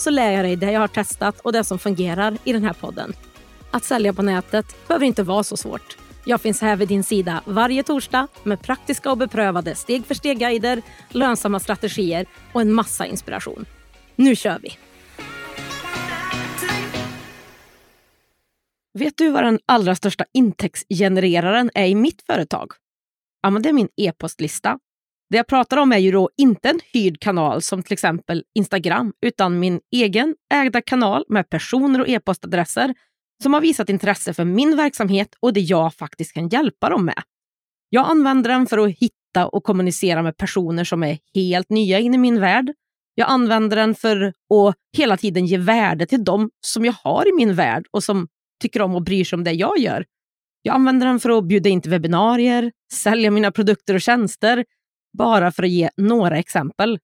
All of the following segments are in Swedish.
så lär jag dig det jag har testat och det som fungerar i den här podden. Att sälja på nätet behöver inte vara så svårt. Jag finns här vid din sida varje torsdag med praktiska och beprövade steg för steg-guider, lönsamma strategier och en massa inspiration. Nu kör vi! Vet du vad den allra största intäktsgenereraren är i mitt företag? Ja, men det är min e-postlista. Det jag pratar om är ju då inte en hyrd kanal som till exempel Instagram, utan min egen ägda kanal med personer och e-postadresser som har visat intresse för min verksamhet och det jag faktiskt kan hjälpa dem med. Jag använder den för att hitta och kommunicera med personer som är helt nya in i min värld. Jag använder den för att hela tiden ge värde till dem som jag har i min värld och som tycker om och bryr sig om det jag gör. Jag använder den för att bjuda in till webbinarier, sälja mina produkter och tjänster, bara för att ge några exempel.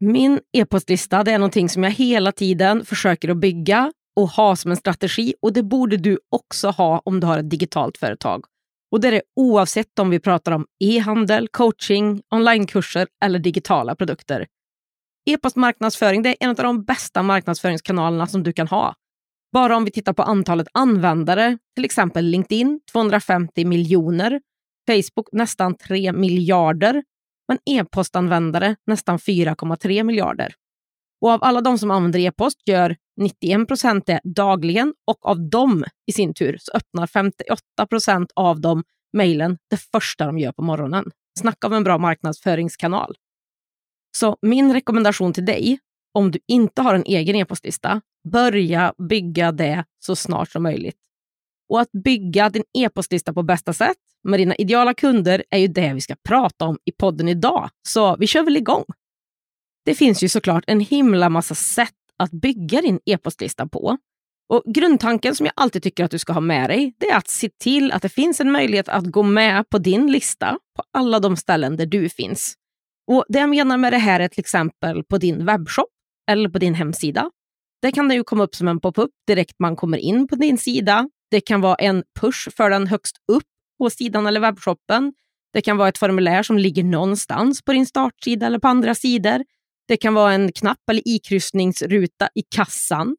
Min e-postlista är någonting som jag hela tiden försöker att bygga och ha som en strategi och det borde du också ha om du har ett digitalt företag. Och det är det oavsett om vi pratar om e-handel, coaching, onlinekurser eller digitala produkter. E-postmarknadsföring är en av de bästa marknadsföringskanalerna som du kan ha. Bara om vi tittar på antalet användare, till exempel LinkedIn 250 miljoner, Facebook nästan 3 miljarder, men e-postanvändare nästan 4,3 miljarder. Och av alla de som använder e-post gör 91 procent det dagligen och av dem i sin tur så öppnar 58 procent av dem mejlen det första de gör på morgonen. Snacka om en bra marknadsföringskanal. Så min rekommendation till dig, om du inte har en egen e-postlista, börja bygga det så snart som möjligt. Och att bygga din e-postlista på bästa sätt med dina ideala kunder är ju det vi ska prata om i podden idag. Så vi kör väl igång. Det finns ju såklart en himla massa sätt att bygga din e-postlista på. Och Grundtanken som jag alltid tycker att du ska ha med dig, det är att se till att det finns en möjlighet att gå med på din lista på alla de ställen där du finns. Och Det jag menar med det här är till exempel på din webbshop eller på din hemsida. Där kan det ju komma upp som en pop-up direkt man kommer in på din sida. Det kan vara en push för den högst upp på sidan eller webbshoppen. Det kan vara ett formulär som ligger någonstans på din startsida eller på andra sidor. Det kan vara en knapp eller ikryssningsruta i kassan.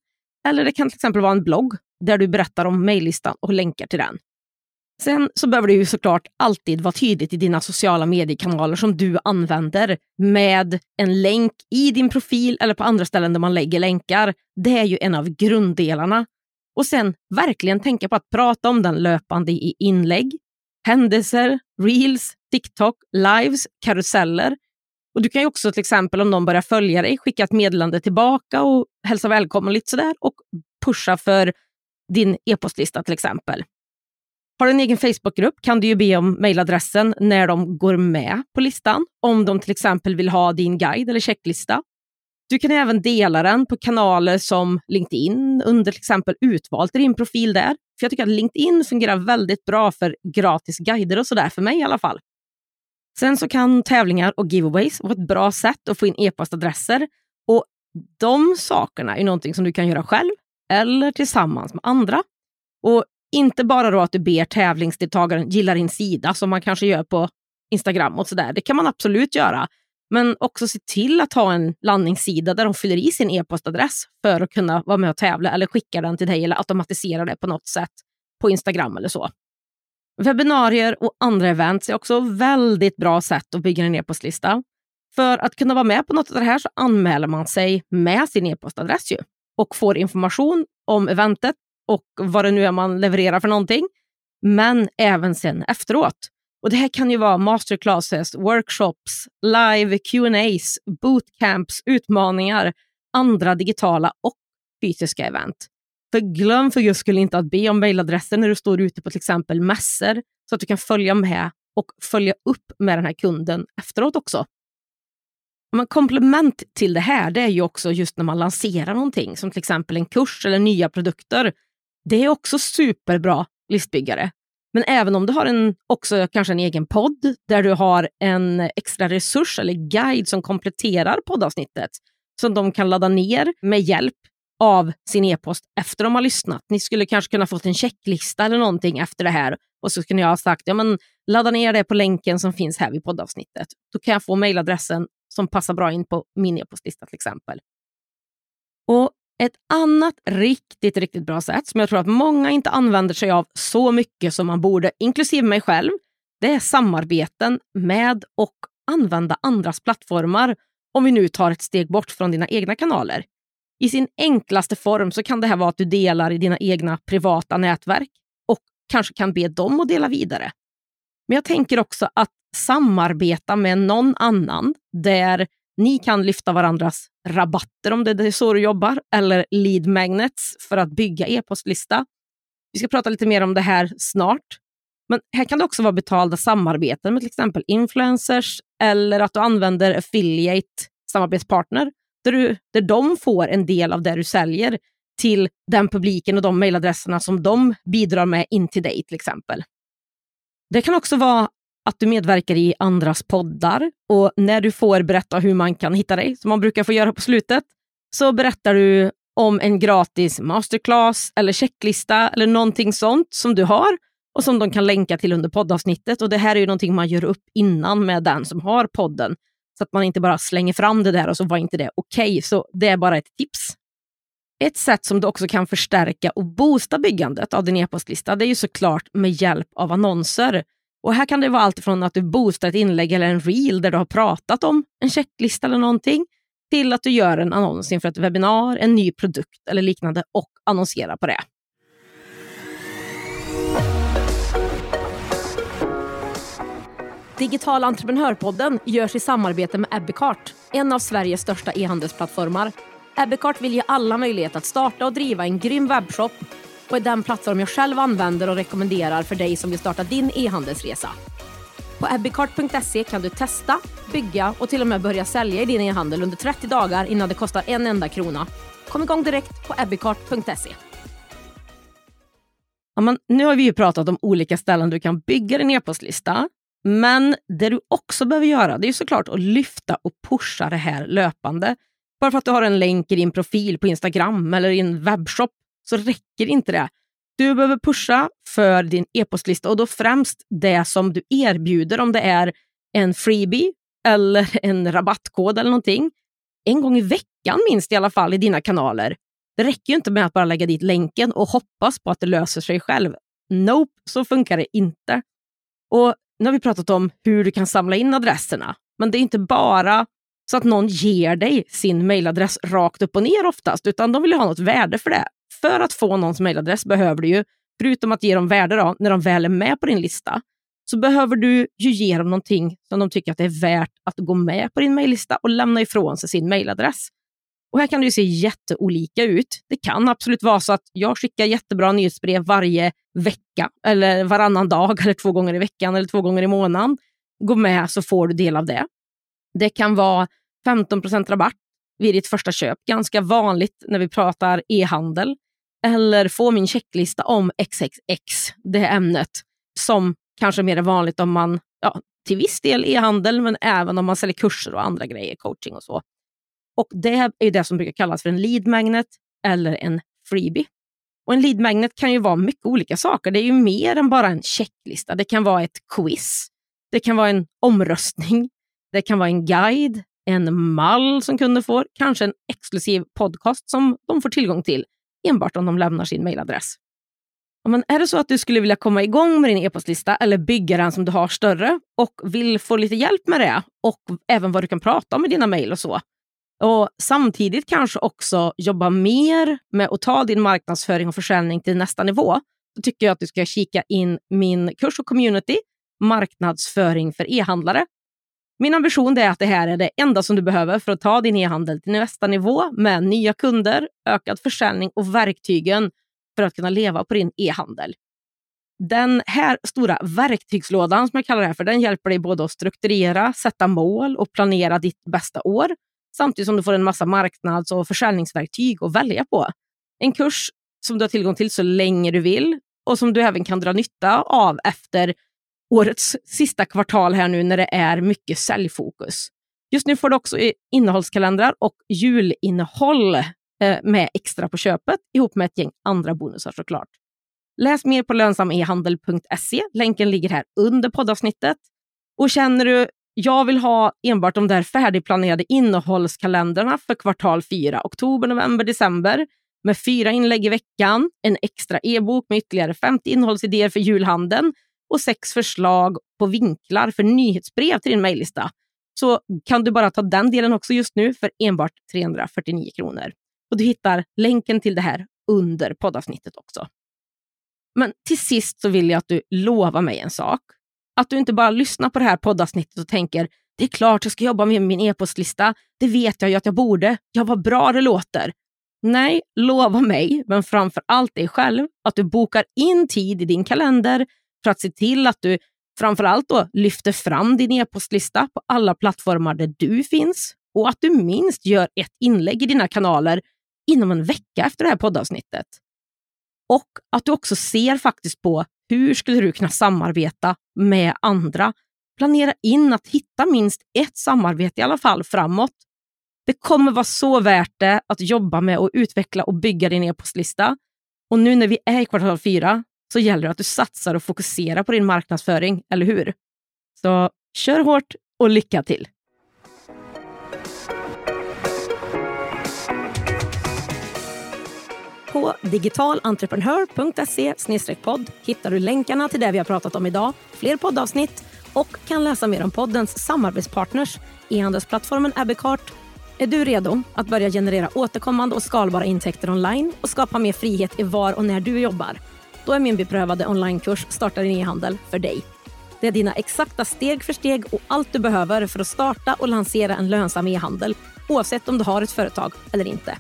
Eller det kan till exempel vara en blogg där du berättar om mejllistan och länkar till den. Sen så behöver det ju såklart alltid vara tydligt i dina sociala mediekanaler som du använder med en länk i din profil eller på andra ställen där man lägger länkar. Det är ju en av grunddelarna. Och sen verkligen tänka på att prata om den löpande i inlägg, händelser, reels, TikTok, lives, karuseller och Du kan ju också till exempel om någon börjar följa dig skicka ett meddelande tillbaka och hälsa välkommen lite sådär och pusha för din e-postlista till exempel. Har du en egen Facebookgrupp kan du ju be om mejladressen när de går med på listan, om de till exempel vill ha din guide eller checklista. Du kan även dela den på kanaler som LinkedIn under till exempel utvalt i din profil där. För Jag tycker att LinkedIn fungerar väldigt bra för gratis guider och sådär, för mig i alla fall. Sen så kan tävlingar och giveaways vara ett bra sätt att få in e-postadresser. Och de sakerna är någonting som du kan göra själv eller tillsammans med andra. Och inte bara då att du ber tävlingsdeltagaren gilla din sida som man kanske gör på Instagram och sådär. Det kan man absolut göra. Men också se till att ha en landningssida där de fyller i sin e-postadress för att kunna vara med och tävla eller skicka den till dig eller automatisera det på något sätt på Instagram eller så. Webbinarier och andra events är också väldigt bra sätt att bygga en e-postlista. För att kunna vara med på något av det här så anmäler man sig med sin e-postadress ju, och får information om eventet och vad det nu är man levererar för någonting. Men även sen efteråt. Och Det här kan ju vara masterclasses, workshops, live Q&As, bootcamps, utmaningar, andra digitala och fysiska event. För glöm för just skull inte att be om mejladressen när du står ute på till exempel mässor så att du kan följa med och följa upp med den här kunden efteråt också. Men komplement till det här det är ju också just när man lanserar någonting, som till exempel en kurs eller nya produkter. Det är också superbra listbyggare. Men även om du har en, också kanske en egen podd där du har en extra resurs eller guide som kompletterar poddavsnittet som de kan ladda ner med hjälp av sin e-post efter de har lyssnat. Ni skulle kanske kunna fått en checklista eller någonting efter det här och så skulle jag ha sagt ja, men ladda ner det på länken som finns här vid poddavsnittet. Då kan jag få mejladressen som passar bra in på min e-postlista till exempel. Och ett annat riktigt, riktigt bra sätt som jag tror att många inte använder sig av så mycket som man borde, inklusive mig själv, det är samarbeten med och använda andras plattformar om vi nu tar ett steg bort från dina egna kanaler. I sin enklaste form så kan det här vara att du delar i dina egna privata nätverk och kanske kan be dem att dela vidare. Men jag tänker också att samarbeta med någon annan där ni kan lyfta varandras rabatter om det är så du jobbar, eller lead magnets för att bygga e-postlista. Vi ska prata lite mer om det här snart. Men här kan det också vara betalda samarbeten med till exempel influencers eller att du använder affiliate samarbetspartner där, du, där de får en del av det du säljer till den publiken och de mejladresserna som de bidrar med in till dig till exempel. Det kan också vara att du medverkar i andras poddar och när du får berätta hur man kan hitta dig, som man brukar få göra på slutet, så berättar du om en gratis masterclass eller checklista eller någonting sånt som du har och som de kan länka till under poddavsnittet. Och Det här är ju någonting man gör upp innan med den som har podden. Så att man inte bara slänger fram det där och så var inte det okej. Okay. Så det är bara ett tips. Ett sätt som du också kan förstärka och boosta byggandet av din e-postlista det är ju såklart med hjälp av annonser. Och Här kan det vara allt från att du boostar ett inlägg eller en reel där du har pratat om en checklista eller någonting till att du gör en annons inför ett webbinar, en ny produkt eller liknande och annonserar på det. Digital entreprenörpodden görs i samarbete med Ebbecart, en av Sveriges största e-handelsplattformar. Ebbecart vill ge alla möjlighet att starta och driva en grym webbshop och är den plattform jag själv använder och rekommenderar för dig som vill starta din e-handelsresa. På ebbecart.se kan du testa, bygga och till och med börja sälja i din e-handel under 30 dagar innan det kostar en enda krona. Kom igång direkt på ebbecart.se. Ja, men nu har vi ju pratat om olika ställen du kan bygga din e-postlista. Men det du också behöver göra det är såklart att lyfta och pusha det här löpande. Bara för att du har en länk i din profil på Instagram eller i en webbshop så räcker inte det. Du behöver pusha för din e-postlista och då främst det som du erbjuder, om det är en freebie eller en rabattkod eller någonting. En gång i veckan minst i alla fall i dina kanaler. Det räcker ju inte med att bara lägga dit länken och hoppas på att det löser sig själv. Nope, så funkar det inte. Och Nu har vi pratat om hur du kan samla in adresserna, men det är inte bara så att någon ger dig sin mejladress rakt upp och ner oftast, utan de vill ha något värde för det för att få någons mejladress behöver du ju, förutom att ge dem värde då, när de väl är med på din lista, så behöver du ju ge dem någonting som de tycker att det är värt att gå med på din mejllista och lämna ifrån sig sin mejladress. Och här kan det ju se jätteolika ut. Det kan absolut vara så att jag skickar jättebra nyhetsbrev varje vecka eller varannan dag eller två gånger i veckan eller två gånger i månaden. Gå med så får du del av det. Det kan vara 15% rabatt vid ditt första köp. Ganska vanligt när vi pratar e-handel eller få min checklista om XXX, det ämnet, som kanske mer är vanligt om man, ja, till viss del e-handel, men även om man säljer kurser och andra grejer, coaching och så. Och Det är det som brukar kallas för en lead magnet eller en freebie. Och En lead magnet kan ju vara mycket olika saker. Det är ju mer än bara en checklista. Det kan vara ett quiz, det kan vara en omröstning, det kan vara en guide, en mall som kunden får, kanske en exklusiv podcast som de får tillgång till enbart om de lämnar sin mejladress. Men är det så att du skulle vilja komma igång med din e-postlista eller bygga den som du har större och vill få lite hjälp med det och även vad du kan prata om i dina mejl och så. Och samtidigt kanske också jobba mer med att ta din marknadsföring och försäljning till nästa nivå. Då tycker jag att du ska kika in min kurs och community, marknadsföring för e-handlare, min ambition är att det här är det enda som du behöver för att ta din e-handel till nästa nivå med nya kunder, ökad försäljning och verktygen för att kunna leva på din e-handel. Den här stora verktygslådan, som jag kallar det här för, den hjälper dig både att strukturera, sätta mål och planera ditt bästa år, samtidigt som du får en massa marknads och försäljningsverktyg att välja på. En kurs som du har tillgång till så länge du vill och som du även kan dra nytta av efter årets sista kvartal här nu när det är mycket säljfokus. Just nu får du också innehållskalendrar och julinnehåll eh, med extra på köpet ihop med ett gäng andra bonusar såklart. Läs mer på lönsamehandel.se. Länken ligger här under poddavsnittet. Och känner du jag vill ha enbart de där färdigplanerade innehållskalendrarna för kvartal 4, oktober, november, december med fyra inlägg i veckan, en extra e-bok med ytterligare 50 innehållsidéer för julhandeln och sex förslag på vinklar för nyhetsbrev till din mejllista så kan du bara ta den delen också just nu för enbart 349 kronor. Och Du hittar länken till det här under poddavsnittet också. Men till sist så vill jag att du lovar mig en sak. Att du inte bara lyssnar på det här poddavsnittet och tänker det är klart jag ska jobba med min e-postlista. Det vet jag ju att jag borde. Ja, vad bra det låter. Nej, lova mig, men framför allt dig själv, att du bokar in tid i din kalender för att se till att du framförallt då lyfter fram din e-postlista på alla plattformar där du finns och att du minst gör ett inlägg i dina kanaler inom en vecka efter det här poddavsnittet. Och att du också ser faktiskt på hur skulle du kunna samarbeta med andra. Planera in att hitta minst ett samarbete i alla fall framåt. Det kommer vara så värt det att jobba med att utveckla och bygga din e-postlista. Och nu när vi är i kvartal fyra så gäller det att du satsar och fokuserar på din marknadsföring, eller hur? Så kör hårt och lycka till! På digitalentreprenör.se podd hittar du länkarna till det vi har pratat om idag, fler poddavsnitt och kan läsa mer om poddens samarbetspartners, e-handelsplattformen Abbeycart. Är du redo att börja generera återkommande och skalbara intäkter online och skapa mer frihet i var och när du jobbar? Då är min beprövade onlinekurs Starta din e-handel för dig. Det är dina exakta steg för steg och allt du behöver för att starta och lansera en lönsam e-handel oavsett om du har ett företag eller inte.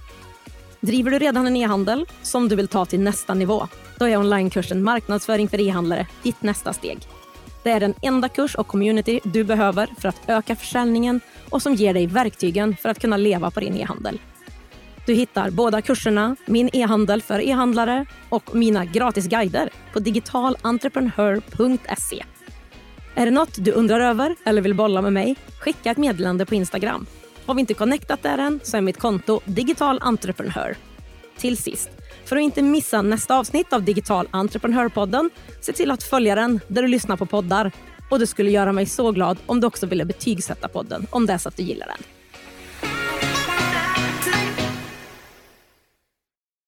Driver du redan en e-handel som du vill ta till nästa nivå? Då är onlinekursen Marknadsföring för e-handlare ditt nästa steg. Det är den enda kurs och community du behöver för att öka försäljningen och som ger dig verktygen för att kunna leva på din e-handel. Du hittar båda kurserna, min e-handel för e-handlare och mina gratisguider på digitalentreprenör.se. Är det något du undrar över eller vill bolla med mig? Skicka ett meddelande på Instagram. Har vi inte connectat där än så är mitt konto Digital Entreprenör. Till sist, för att inte missa nästa avsnitt av Digital Entreprenörpodden, se till att följa den där du lyssnar på poddar. Och det skulle göra mig så glad om du också ville betygsätta podden om det är så att du gillar den.